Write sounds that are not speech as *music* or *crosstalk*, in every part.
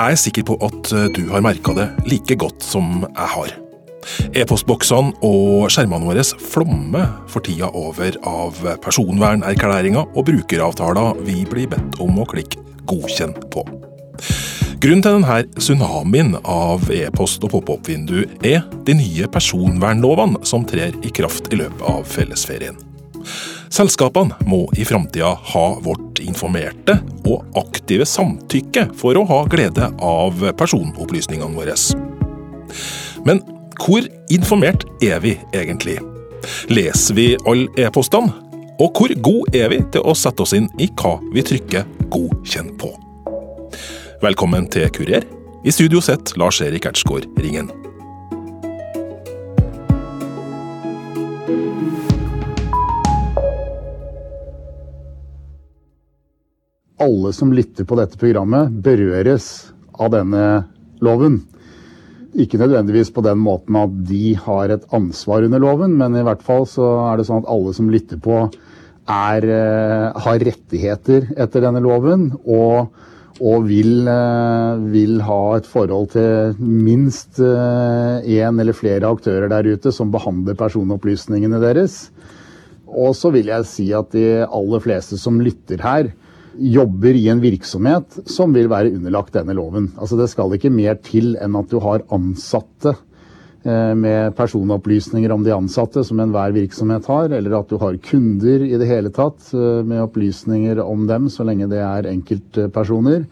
Er sikker på at du har merka det like godt som jeg har. E-postboksene og skjermene våre flommer for tida over av personvernerklæringer og brukeravtaler vi blir bedt om å klikke godkjenn på. Grunnen til denne tsunamien av e-post og pop-opp-vindu er de nye personvernlovene som trer i kraft i løpet av fellesferien. Selskapene må i framtida ha vårt informerte og aktive samtykke for å ha glede av personopplysningene våre. Men hvor informert er vi egentlig? Leser vi alle e-postene? Og hvor god er vi til å sette oss inn i hva vi trykker 'godkjenn' på? Velkommen til Kurer. I studio sitter Lars-Erik Ertsgaard Ringen. Alle som lytter på dette programmet, berøres av denne loven. Ikke nødvendigvis på den måten at de har et ansvar under loven, men i hvert fall så er det sånn at alle som lytter på, er, eh, har rettigheter etter denne loven. Og, og vil, eh, vil, ha et forhold til minst én eh, eller flere aktører der ute som behandler personopplysningene deres. Og så vil jeg si at de aller fleste som lytter her, jobber i en virksomhet som vil være underlagt denne loven. Altså Det skal ikke mer til enn at du har ansatte eh, med personopplysninger om de ansatte, som enhver virksomhet har, eller at du har kunder i det hele tatt eh, med opplysninger om dem, så lenge det er enkeltpersoner.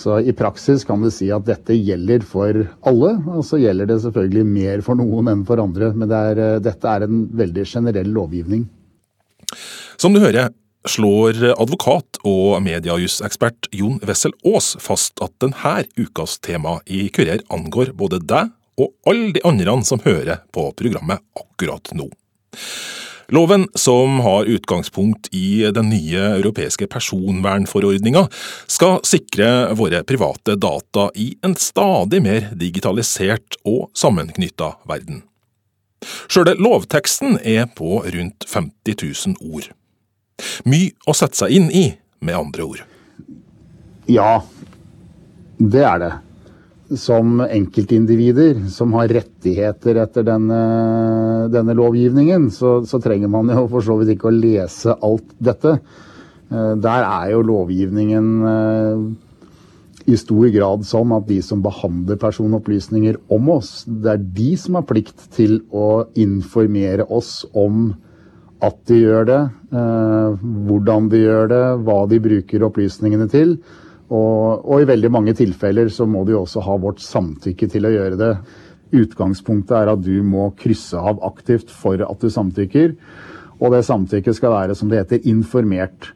Så I praksis kan vi si at dette gjelder for alle, og så gjelder det selvfølgelig mer for noen enn for andre. Men det er, eh, dette er en veldig generell lovgivning. Som du hører, slår advokat og mediejusekspert Jon Wessel Aas fast at denne ukas tema i Kurer angår både deg og alle de andre som hører på programmet akkurat nå. Loven, som har utgangspunkt i den nye europeiske personvernforordninga, skal sikre våre private data i en stadig mer digitalisert og sammenknytta verden. Sjøle lovteksten er på rundt 50 000 ord. Mye å sette seg inn i, med andre ord. Ja, det er det. Som enkeltindivider som har rettigheter etter denne, denne lovgivningen, så, så, trenger man jo for så vidt ikke å lese alt dette. Eh, der er jo lovgivningen eh, i stor grad sånn at de som behandler personopplysninger om oss, det er de som har plikt til å informere oss om at de gjør det, eh, hvordan de gjør det, hva de bruker opplysningene til. Og, og, i veldig mange tilfeller så må de også ha vårt samtykke til å gjøre det. Utgangspunktet er at du må krysse av aktivt for at du samtykker. Og det samtykket skal være, som det heter, informert.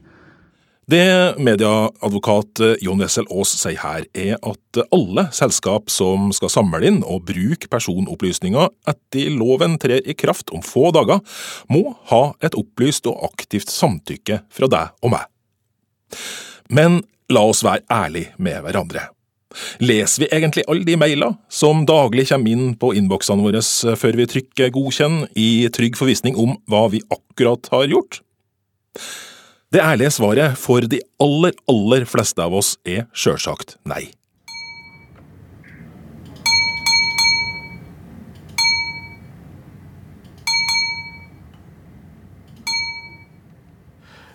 Det medieadvokat Jon Wessel Aas sier her, er at alle selskap som skal samle inn og bruke personopplysninger etter loven trer i kraft om få dager, må ha et opplyst og aktivt samtykke fra deg og meg. Men la oss være ærlige med hverandre. Leser vi egentlig alle de mailer som daglig kommer inn på innboksene våre før vi trykker godkjenn, i trygg forvissning om hva vi akkurat har gjort? Det ærlige svaret for de aller, aller fleste av oss er sjølsagt nei.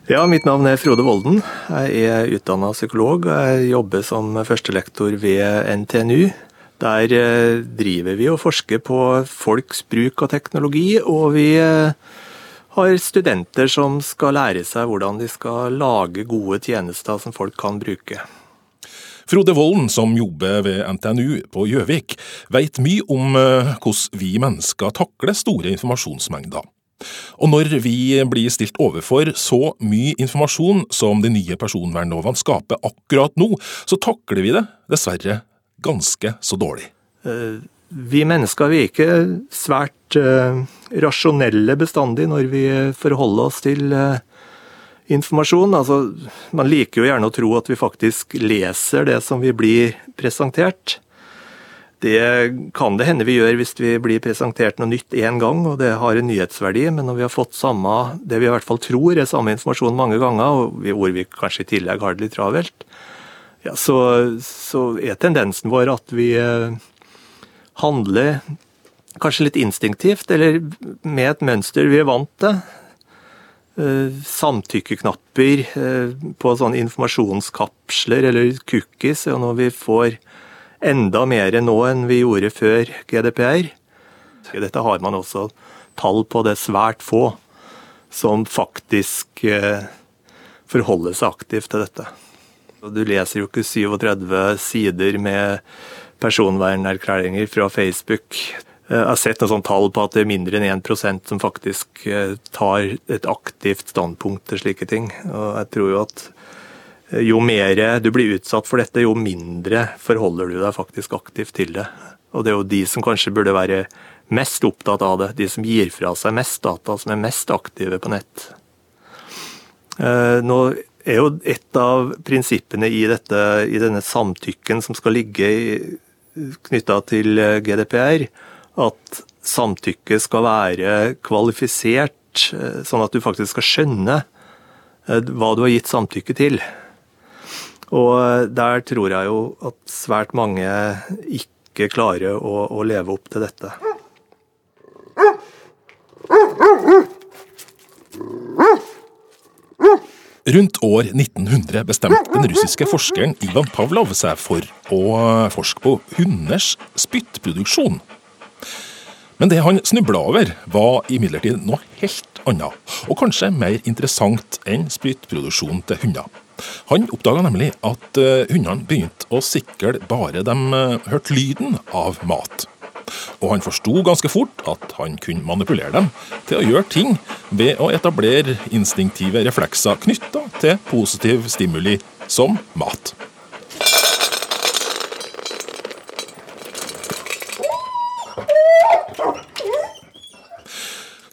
Ja, Mitt navn er Frode Volden. Jeg er utdanna psykolog. og Jeg jobber som førstelektor ved NTNU. Der eh, driver vi og forsker på folks bruk av teknologi, og vi eh, har studenter som skal lære seg hvordan de skal lage gode tjenester som folk kan bruke. Frode Volden, som jobber ved NTNU på Gjøvik, vet mye om eh, hvordan vi mennesker takler store informasjonsmengder. Og når vi blir stilt overfor så mye informasjon som de nye personvernlovene skaper akkurat nå, så takler vi det dessverre ganske så dårlig. Vi mennesker vi er ikke svært uh, rasjonelle bestandig når vi forholder oss til uh, informasjon. Altså, man liker jo gjerne å tro at vi faktisk leser det som vi blir presentert. Det kan det hende vi gjør hvis vi blir presentert noe nytt én gang, og det har en nyhetsverdi, men når vi har fått samme, det vi i hvert fall tror er samme informasjon mange ganger, og hvor vi kanskje i tillegg har det litt travelt, ja, så, så, er tendensen vår at vi eh, handler kanskje litt instinktivt, eller med et mønster vi er vant til. Eh, samtykkeknapper eh, på sånne informasjonskapsler eller cookies er noe vi får enda mer nå enn vi gjorde før GDPR. Dette har man også tall på, det er svært få som faktisk eh, forholder seg aktivt til dette. Du leser jo ikke 37 sider med personvernerklæringer fra Facebook. Eh, jeg har sett noen sånn tall på at det er mindre enn 1% som faktisk eh, tar et aktivt standpunkt til slike ting. Og jeg tror jo at eh, jo mer du blir utsatt for dette, jo mindre forholder du deg faktisk aktivt til det. Og det er jo de som kanskje burde være mest opptatt av det, de som gir fra seg mest data, som er mest aktive på nett. Nå er jo et av prinsippene i, dette, i denne samtykken som skal ligge knytta til GDPR, at samtykke skal være kvalifisert, eh, sånn at du faktisk skal skjønne eh, hva du har gitt samtykke til. Og eh, der tror jeg jo at svært mange ikke klarer å, å leve opp til dette. Rundt år 1900 bestemte den russiske forskeren Ivan Pavlov seg for å forske på hunders spyttproduksjon. Men det han snubla over, var imidlertid noe helt annet, og kanskje mer interessant enn spyttproduksjon til hunder. Han oppdaga nemlig at uh, hundene begynte å sikle bare de uh, hørte lyden av mat. Og han forsto ganske fort at han kunne manipulere dem til å gjøre ting ved å etablere instinktive reflekser knytta til positiv stimuli som mat.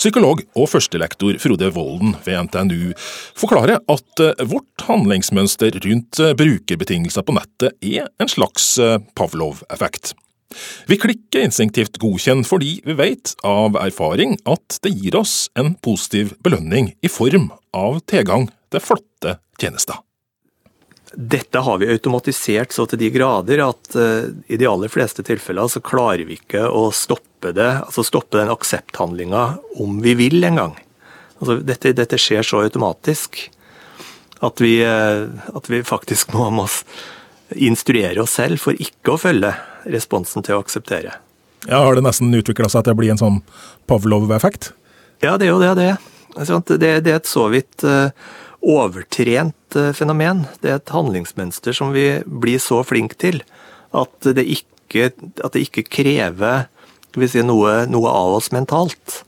Psykolog og førstelektor Frode Volden ved NTNU forklarer at eh, vårt handlingsmønster rundt eh, brukerbetingelser på nettet er en slags eh, Pavlov-effekt. Vi klikker instinktivt godkjenn fordi vi vet av erfaring at det gir oss en positiv belønning i form av tilgang til flotte tjenester. Dette har vi automatisert så til de grader at uh, i de aller fleste tilfeller så klarer vi ikke å stoppe det, altså stoppe den aksepthandlinga om vi vil engang. Altså, dette, dette skjer så automatisk at vi, uh, at vi faktisk må, må instruere oss selv for ikke å følge responsen til å akseptere. Ja, Har det nesten utvikla seg til å bli en sånn Pavlov-effekt? Ja, det er jo det. Det, det, det er et så vidt uh, overtrent eh, fenomen. Det er et handlingsmønster som vi blir så flinke til at det ikke, at det ikke krever si, noe, noe, av oss mentalt.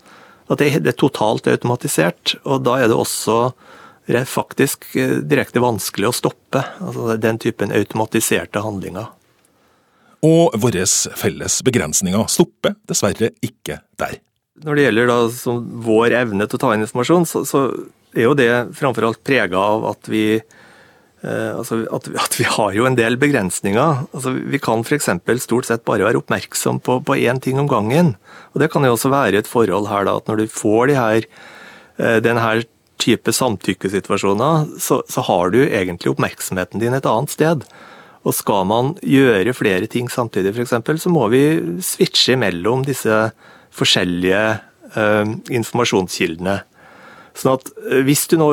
At det, det, er totalt automatisert. Og da er det også faktisk eh, direkte vanskelig å stoppe altså den typen automatiserte handlinger. Og våre felles begrensninger stopper dessverre ikke der. Når det gjelder da, vår evne til å ta inn informasjon, så, så er jo det framfor alt prega av at vi eh, altså at, at, vi har jo en del begrensninger. Altså vi kan f.eks. stort sett bare være oppmerksom på, på én ting om gangen. Og Det kan jo også være et forhold her da, at når du får de her, eh, denne type samtykkesituasjoner, så, så har du egentlig oppmerksomheten din et annet sted. Og skal man gjøre flere ting samtidig, f.eks., så må vi switche mellom disse forskjellige uh, informasjonskildene. Sånn at eh, hvis du nå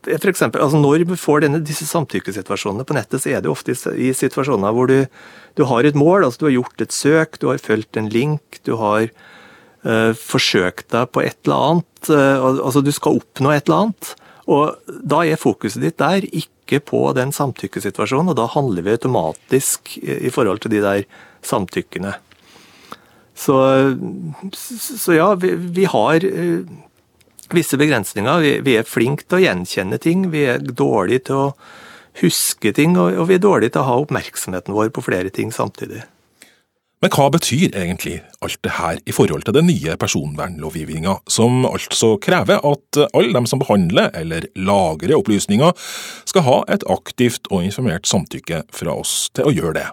for eksempel, altså Når du får denne, disse samtykkesituasjonene på nettet, så er det ofte i situasjoner hvor du, du, har et mål. altså Du har gjort et søk, du har fulgt en link, du har uh, forsøkt deg på et eller annet. Uh, altså Du skal oppnå et eller annet. Og Da er fokuset ditt der, ikke på den samtykkesituasjonen. Og da handler vi automatisk i, forhold til de der samtykkene. Så, så ja, vi, vi har uh, visse begrensninger. Vi, vi er flinke til å gjenkjenne ting, vi er dårlige til å huske ting, og, og vi er dårlige til å ha oppmerksomheten vår på flere ting samtidig. Men hva betyr egentlig alt det her i forhold til den nye personvernlovgivninga, som altså krever at alle dem som behandler eller lagrer opplysninger, skal ha et aktivt og informert samtykke fra oss til å gjøre det?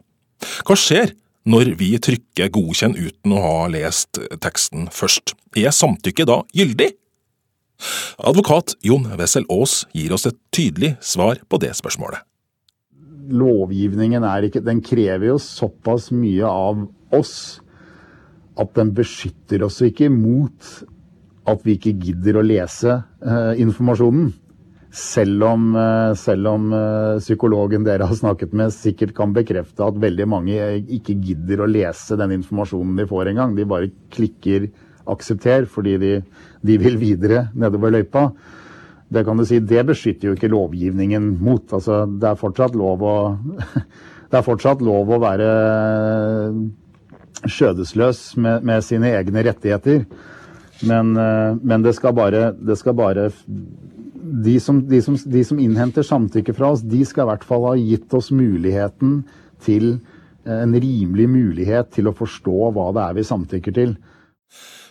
Hva skjer når vi trykker godkjenn uten å ha lest teksten først? Er samtykket da gyldig? Advokat Jon Wessel Aas gir oss et tydelig svar på det spørsmålet. lovgivningen ikke Den krever jo såpass mye av oss at den beskytter oss ikke mot at vi ikke gidder å lese eh, informasjonen. Selv om, eh, selv om eh, psykologen dere har snakket med sikkert kan bekrefte at veldig mange ikke gidder å lese den informasjonen de får engang. De bare klikker 'aksepter' fordi de, de vil videre nedover løypa. Det kan du si, det beskytter jo ikke lovgivningen mot. Altså, det er fortsatt lov å *laughs* det er fortsatt lov å være skjødesløs med, med sine egne rettigheter. Men, eh, men, det skal bare, det skal bare de, som, de, som, de som, innhenter samtykke fra oss, de skal i hvert fall ha gitt oss muligheten til eh, en rimelig mulighet til å forstå hva det er vi samtykker til.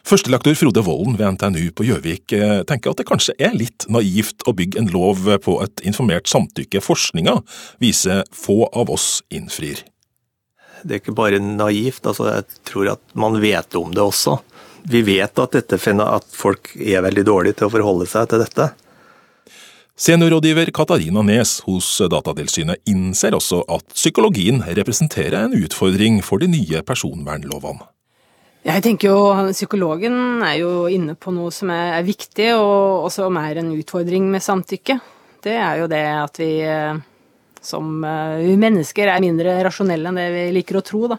Førstelektor Frode Volden ved NTNU på Gjøvik eh, tenker at det kanskje er litt naivt å bygge en lov på et informert samtykke forskninga viser få av oss innfrir. Det er ikke bare naivt, altså jeg tror at man vet om det også. Vi vet at, dette, at folk er veldig dårlige til å forholde seg til dette. Seniorrådgiver Katarina Nes hos Datatilsynet innser også at psykologien representerer en utfordring for de nye personvernlovene. Jeg tenker jo Psykologen er jo inne på noe som er viktig, og som er en utfordring med samtykke. Det er jo det at vi eh, som eh, mennesker er mindre rasjonelle enn det vi liker å tro. Da.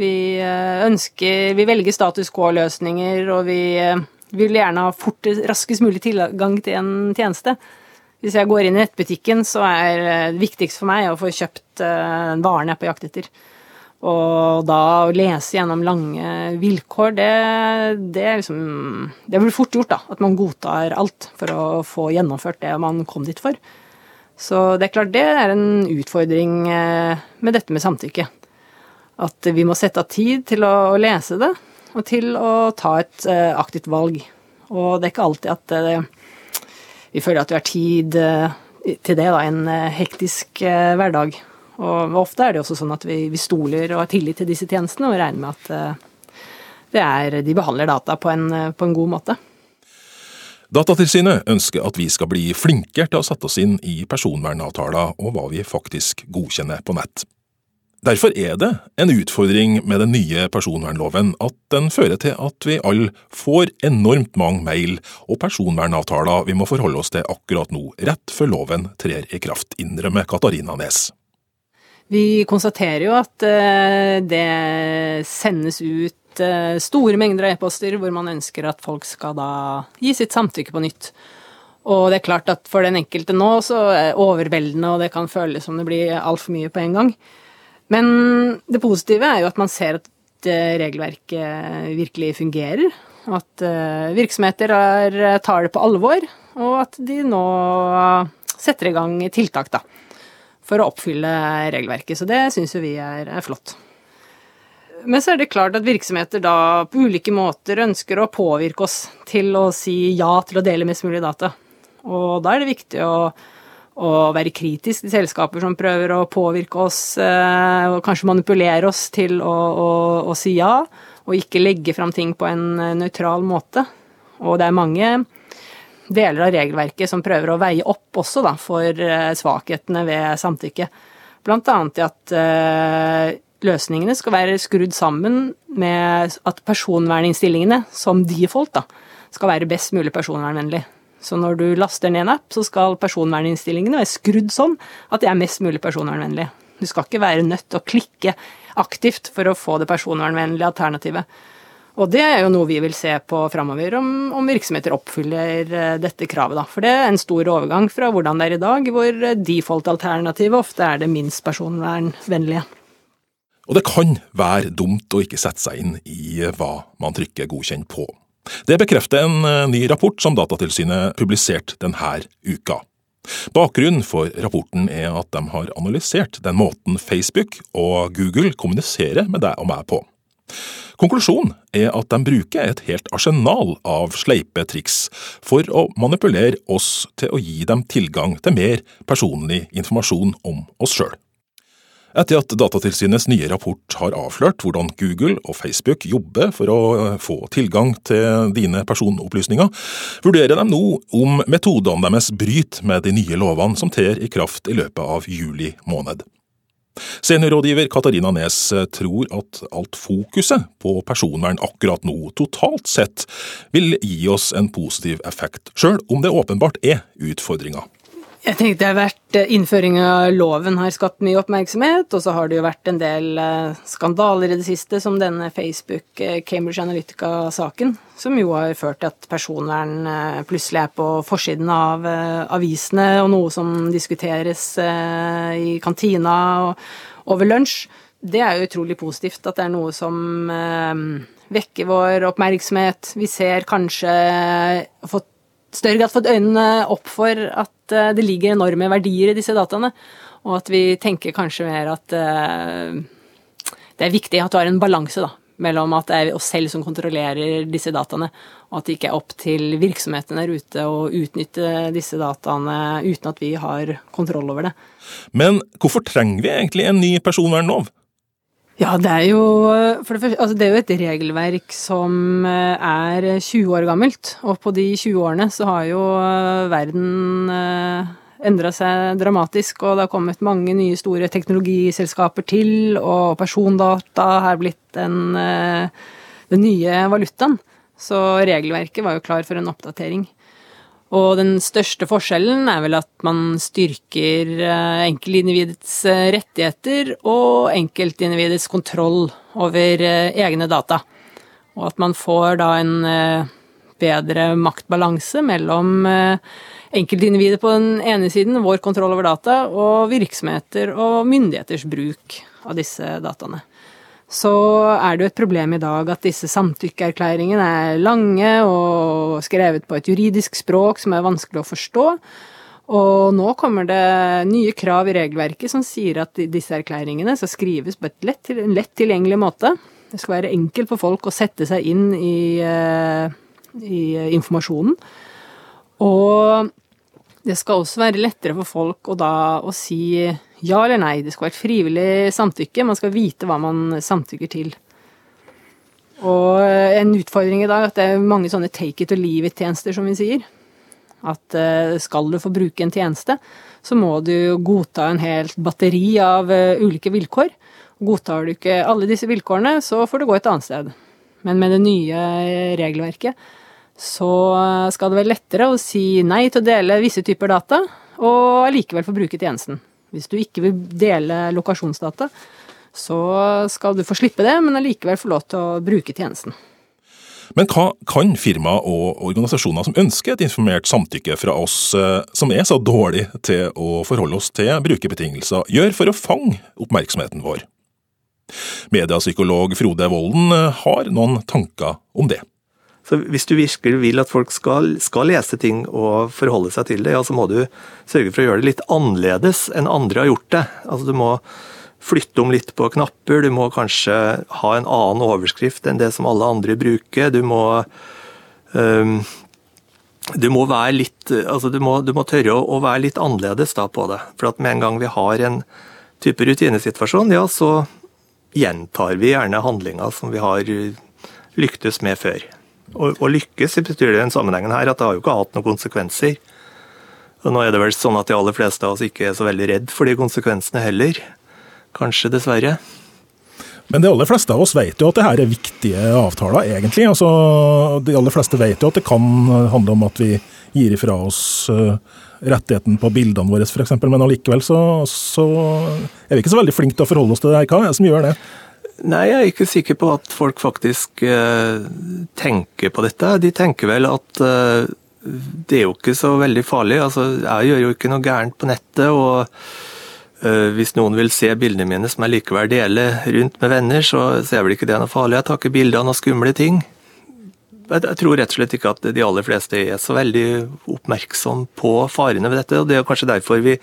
Vi eh, ønsker Vi velger status quo-løsninger, og vi eh, vil gjerne ha fort, raskest mulig tilgang til en tjeneste. Hvis jeg går inn i nettbutikken, så er det viktigst for meg å få kjøpt den varen jeg er på jakt etter. Og da å lese gjennom lange vilkår, det, det, liksom, det blir fort gjort, da. At man godtar alt for å få gjennomført det man kom dit for. Så det er klart det er en utfordring eh, med dette med samtykke. At vi må sette av tid til å lese det, og til å ta et eh, aktivt valg. Og det er ikke alltid at eh, vi føler at vi har tid til det, da, en hektisk hverdag. Og ofte er det også sånn at vi, vi stoler og har tillit til disse tjenestene, og regner med at er, de behandler data på en, på en god måte. Datatilsynet ønsker at vi skal bli flinkere til å sette oss inn i personvernavtaler og hva vi faktisk godkjenner på nett. Derfor er det en utfordring med den nye personvernloven at den fører til at vi alle får enormt mange mail og personvernavtaler vi må forholde oss til akkurat nå, rett før loven trer i kraft, innrømmer Katarina Nes. Vi konstaterer jo at eh, det sendes ut Eh, store mengder av e-poster hvor man ønsker at folk skal da gi sitt samtykke på nytt. Og det er klart at for den enkelte nå så er det overveldende, og det kan føles som det blir altfor mye på en gang. Men det positive er jo at man ser at regelverket virkelig fungerer. At eh, virksomheter er, tar det på alvor, og at de nå setter i gang tiltak da, for å oppfylle regelverket. Så det syns jo vi er, er flott. Men så er det klart at virksomheter da på ulike måter ønsker å påvirke oss til å si ja til å dele mest mulig data. Og da er det viktig å, å være kritisk til selskaper som prøver å påvirke oss eh, og kanskje manipulere oss til å, å, å si ja, og ikke legge fram ting på en nøytral måte. Og det er mange deler av regelverket som prøver å veie opp også da, for eh, svakhetene ved samtykke. Blant annet i at eh, løsningene skal være skrudd sammen med at personverninnstillingene, som default, da, skal være best mulig personvernvennlig. Så når du laster ned en app, så skal personverninnstillingene være skrudd sånn at det er mest mulig personvernvennlige. Du skal ikke være nødt til å klikke aktivt for å få det personvernvennlige alternativet. Og det er jo noe vi vil se på framover, om, om, virksomheter oppfyller eh, dette kravet. Da. For det er en stor overgang fra hvordan det er i dag, hvor default-alternativet ofte er det minst personvernvennlige. Og det kan være dumt å ikke sette seg inn i hva man trykker godkjenn på. Det bekrefter en eh, ny rapport som Datatilsynet publiserte denne uka. Bakgrunnen for rapporten er at de har analysert den måten Facebook og Google kommuniserer med deg og meg på. Konklusjonen er at de bruker et helt arsenal av sleipe triks for å manipulere oss til å gi dem tilgang til mer personlig informasjon om oss sjøl. Etter at Datatilsynets nye rapport har avslørt hvordan Google og Facebook jobber for å eh, få tilgang til dine personopplysninger, vurderer de nå om metodene deres bryter med de nye lovene som trer i kraft i løpet av juli måned. Seniorrådgiver Katarina Nes tror at alt fokuset på personvern akkurat nå, totalt sett, vil gi oss en positiv effekt, sjøl om det åpenbart er utfordringer. Jeg tenkte det har vært eh, Innføring av loven har skapt mye oppmerksomhet, og så har det jo vært en del eh, skandaler i det siste, som denne Facebook eh, Cambridge Analytica-saken, som jo har ført til at personvern plutselig er på forsiden av avisene, og noe som diskuteres i kantina og over lunsj. Det er jo utrolig positivt at det er noe som vekker vår oppmerksomhet. Vi ser kanskje fått større grad fått øynene opp for at eh, det ligger enorme verdier i disse dataene, og at vi tenker kanskje mer at eh, det er viktig at du har en balanse da, mellom at det er oss selv som kontrollerer disse dataene, og at det ikke er opp til virksomhetene der ute å utnytte disse dataene uten at vi har kontroll over det. Men hvorfor trenger vi egentlig en ny personvernlov? Ja, det er jo for det første, altså det er jo et regelverk som eh, er 20 år gammelt. Og på de 20 årene så har jo eh, verden eh, endra seg dramatisk, og det har kommet mange nye store teknologiselskaper til, og persondata har blitt den, den nye valutaen. Så regelverket var jo klar for en oppdatering. Og den største forskjellen er vel at man styrker eh, enkeltindividets eh, rettigheter og enkeltindividets kontroll over eh, egne data. Og at man får da en bedre maktbalanse mellom enkeltindividet på den ene siden, vår kontroll over data, og virksomheter og myndigheters bruk av disse dataene så er det jo et problem i dag at disse samtykkeerklæringene er lange og skrevet på et juridisk språk som er vanskelig å forstå. Og nå kommer det nye krav i regelverket som sier at disse erklæringene skal skrives på lett, en lett tilgjengelig måte. Det skal være enkelt for folk å sette seg inn i, eh, i informasjonen. Og det skal også være lettere for folk å da å si ja eller nei. Det skal være et frivillig samtykke. Man skal vite hva man samtykker til. Og en utfordring i dag er at det er mange sånne take it or leave it-tjenester, som vi sier. At eh, skal du få bruke en tjeneste, så må du godta en helt batteri av eh, ulike vilkår. Godtar du ikke alle disse vilkårene, så får du gå et annet sted. Men med det nye regelverket så skal det være lettere å si nei til å dele visse typer data, og allikevel få bruke tjenesten. Hvis du ikke vil dele lokasjonsdata, så skal du få slippe det, men allikevel få lov til å bruke tjenesten. Men hva kan firma og organisasjoner som ønsker et informert samtykke fra oss eh, som er så dårlig til å forholde oss til brukerbetingelser, gjøre for å fange oppmerksomheten vår? Mediapsykolog Frode Volden eh, har noen tanker om det. Så Hvis du virkelig vil at folk skal, skal, lese ting og forholde seg til det, ja, så må du sørge for å gjøre det litt annerledes enn andre har gjort det. Altså Du må flytte om litt på knapper, du må kanskje ha en annen overskrift enn det som alle andre bruker. Du må, um, du må være litt altså du må, du må tørre å, være litt annerledes da på det. For at med en gang vi har en type rutinesituasjon, ja, så gjentar vi gjerne handlinger som vi har lyktes med før. Å lykkes betyr det i den sammenhengen her at det har jo ikke hatt noen konsekvenser. Og nå er det vel sånn at de aller fleste av oss ikke er så veldig redd for de konsekvensene heller. Kanskje, dessverre. Men de aller fleste av oss vet jo at det her er viktige avtaler, egentlig. Altså, de aller fleste vet jo at det kan handle om at vi gir ifra oss eh, rettigheten på bildene våre, f.eks. Men allikevel så, så, er vi ikke så veldig flinke til å forholde oss til det her. Hva er det som gjør det? Nei, jeg er ikke sikker på at folk faktisk uh, tenker på dette. De tenker vel at uh, det er jo ikke så veldig farlig. Altså, jeg gjør jo ikke noe gærent på nettet. og uh, Hvis noen vil se bildene mine som jeg likevel deler rundt med venner, så, så er vel ikke det noe farlig. Jeg tar ikke bilder av noen skumle ting. Jeg tror rett og slett ikke at de aller fleste er så veldig oppmerksom på farene ved dette. og Det er kanskje derfor vi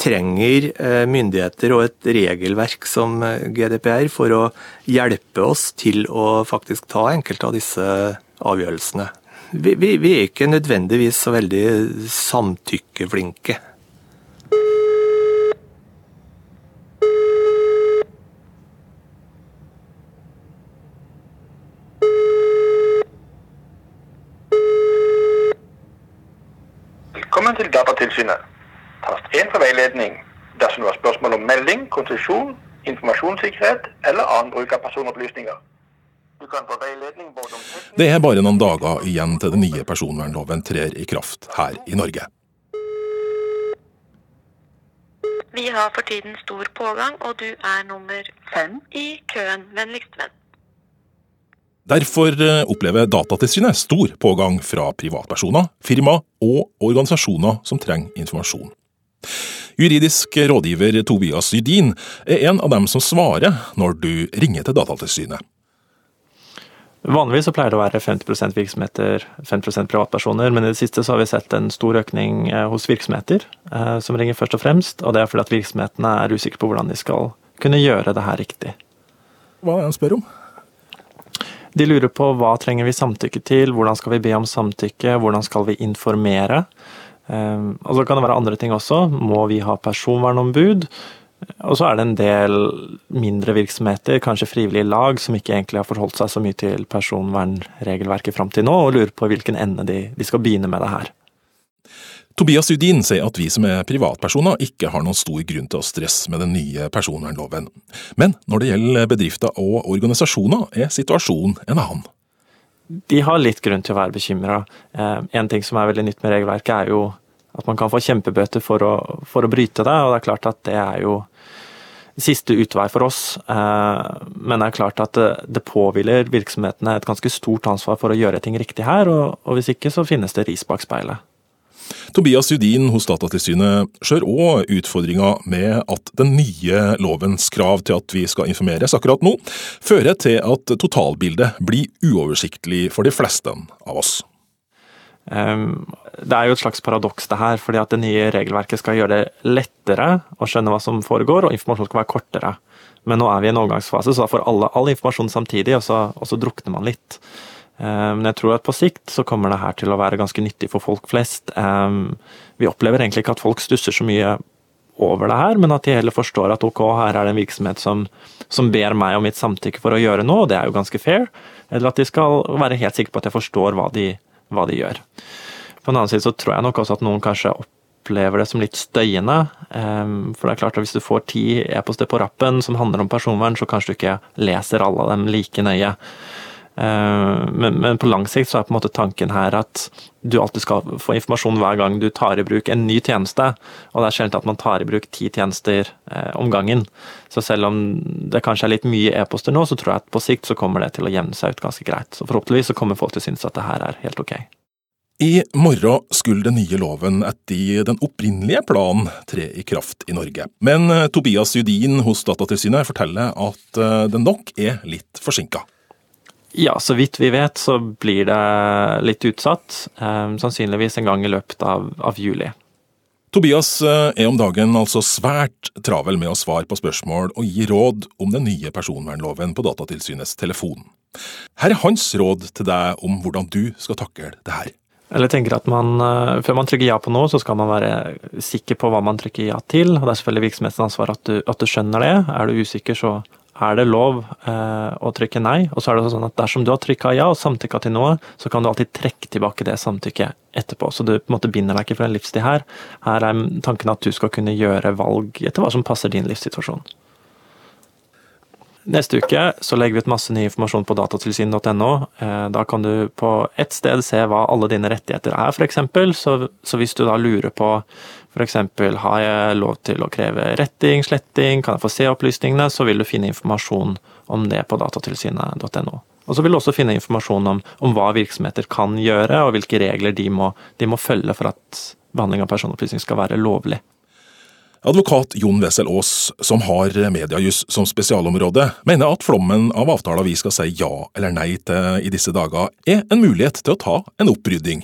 trenger eh, myndigheter og et regelverk som eh, GDPR for å hjelpe oss til å faktisk ta enkelte av disse avgjørelsene. Vi, vi, vi er ikke nødvendigvis så veldig samtykkeflinke. Velkommen til Datatilsynet. Tast 1 for veiledning. dersom det var spørsmål om melding, konsesjon, informasjonssikkerhet eller annen bruk av personopplysninger. Du kan få veiledning både om Det er bare noen dager igjen til den nye personvernloven trer i kraft her i Norge. Vi har for tiden stor pågang, og du er nummer fem i køen. Vennligst vent. Derfor eh, opplever Datatilsynet stor pågang fra privatpersoner, firma og organisasjoner som trenger informasjon. Juridisk rådgiver Tobias Jydin er en av dem som svarer når du ringer til Datatilsynet. Vanligvis så pleier det å være 50% virksomheter, 50% privatpersoner, men i det siste så har vi sett en stor økning eh, hos virksomheter, eh, som ringer først og fremst. Og det er fordi at virksomhetene er usikre på hvordan de skal kunne gjøre det her riktig. Hva er det han spør om? De lurer på hva trenger vi samtykke til, hvordan skal vi be om samtykke, hvordan skal vi informere. Eh, Og så kan det være andre ting også. Må vi ha personvernombud? Og så er det en del mindre virksomheter, kanskje frivillige lag, som ikke egentlig har forholdt seg så mye til personvernregelverket fram til nå, og lurer på hvilken ende de, de skal begynne med det her. Tobias Judin sier at vi som er privatpersoner ikke har noen stor grunn til å stresse med den nye personvernloven. Men når det gjelder bedrifter og organisasjoner, er situasjonen en annen. De har litt grunn til å være bekymra. En ting som er veldig nytt med regelverket, er jo at man kan få kjempebøter for å, for å bryte det, og det er klart at det er jo siste utvei for oss. Eh, Men det er klart at det, påhviler virksomhetene et ganske stort ansvar for å gjøre ting riktig her, og hvis ikke så finnes det ris bak speilet. Tobias Judin hos Datatilsynet ser òg utfordringa med at den nye lovens krav til at vi skal informeres akkurat nå, fører til at totalbildet blir uoversiktlig for de fleste av oss. Um, Det er jo et slags paradoks det her, fordi at det nye regelverket skal gjøre det lettere å skjønne hva som foregår, og informasjonen skal være kortere. Men nå er vi i en overgangsfase, så da får alle all informasjon samtidig, og så, og så drukner man litt. Um, Men jeg tror at på sikt så kommer det her til å være ganske nyttig for folk flest. Um, Vi opplever egentlig ikke at folk stusser så mye over det her, men at de heller forstår at ok, her er det en virksomhet som, som ber meg om mitt samtykke for å gjøre noe, og det er jo ganske fair. Eller at de skal være helt sikre på at jeg forstår hva de, hva de gjør. På den annen side så tror jeg nok også at noen kanskje opplever det som litt støyende. ehm, For det er klart at hvis du får ti e-poster på rappen som handler om personvern, så kanskje du ikke leser alle av dem like nøye. Ehm, Men, men på lang sikt så er på en måte tanken her at du alltid skal få informasjon hver gang du tar i bruk en ny tjeneste. Og det er sjelden at man tar i bruk ti tjenester eh, om gangen. Så selv om det kanskje er litt mye e-poster nå, så tror jeg at på sikt så kommer det til å jevne seg ut ganske greit. Så forhåpentligvis så kommer folk til å synes at det her er helt ok. I morgen skulle den nye loven etter den opprinnelige planen tre i kraft i Norge. Men eh, Tobias Judin hos Datatilsynet forteller at eh, den nok er litt forsinka. Ja, så vidt vi vet så blir det litt utsatt. Eh, sannsynligvis en gang i løpet av, av juli. Tobias eh, er om dagen altså svært travel med å svare på spørsmål og gi råd om den nye personvernloven på Datatilsynets telefon. Her er hans råd til deg om hvordan du skal takle det her. Eller tenker at man, eh, Før man trykker ja på noe, så skal man være sikker på hva man trykker ja til. og Det er selvfølgelig virksomhetens ansvar at du, at du skjønner det. Er du usikker, så er det lov eh, å trykke nei. Og så er det sånn at Dersom du har trykka ja og samtykka til noe, så kan du alltid trekke tilbake det samtykket etterpå. Så du på en måte binder deg ikke for en livstid her. Her er tanken at du skal kunne gjøre valg etter hva som passer din livssituasjon. Neste uke så legger vi ut masse ny informasjon på datatilsyn.no. Eh, Da kan du på ett sted se hva alle dine rettigheter er, f.eks. Så, så hvis du da lurer på f.eks. har jeg lov til å kreve retting, sletting, kan jeg få se opplysningene, så vil du finne informasjon om det på datatilsynet.no. Og så vil du også finne informasjon om, om hva virksomheter kan gjøre, og hvilke regler de må, de må følge for at behandling av personopplysning skal være lovlig. Advokat Jon Wessel Aas, som har mediejus som spesialområde, mener at flommen av avtaler vi skal si ja eller nei til i disse dager, er en mulighet til å ta en opprydding.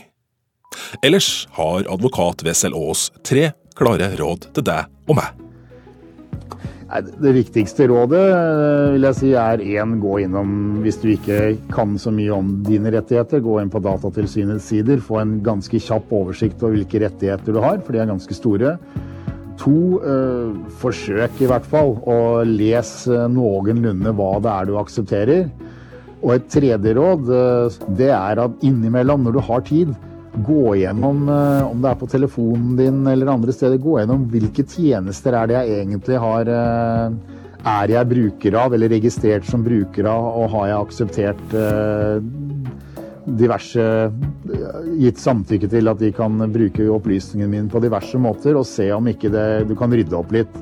Ellers har advokat Wessel Aas tre klare råd til deg og meg. Det viktigste rådet eh, vil jeg si er én, gå innom hvis du ikke kan så mye om dine rettigheter. Gå inn på Datatilsynets sider, få en ganske kjapp oversikt over hvilke rettigheter du har, for de er ganske store. To, eh, forsøk i hvert fall å lese noenlunde hva det er du aksepterer. Og et tredje råd, eh, det er at innimellom, når du har tid, gå gjennom, eh, om det er på telefonen din eller andre steder, gå gjennom hvilke tjenester er det jeg egentlig har eh, Er jeg bruker av, eller registrert som bruker av, og har jeg akseptert eh, diverse Gitt samtykke til at de kan bruke opplysningene mine på diverse måter, og se om ikke det, du kan rydde opp litt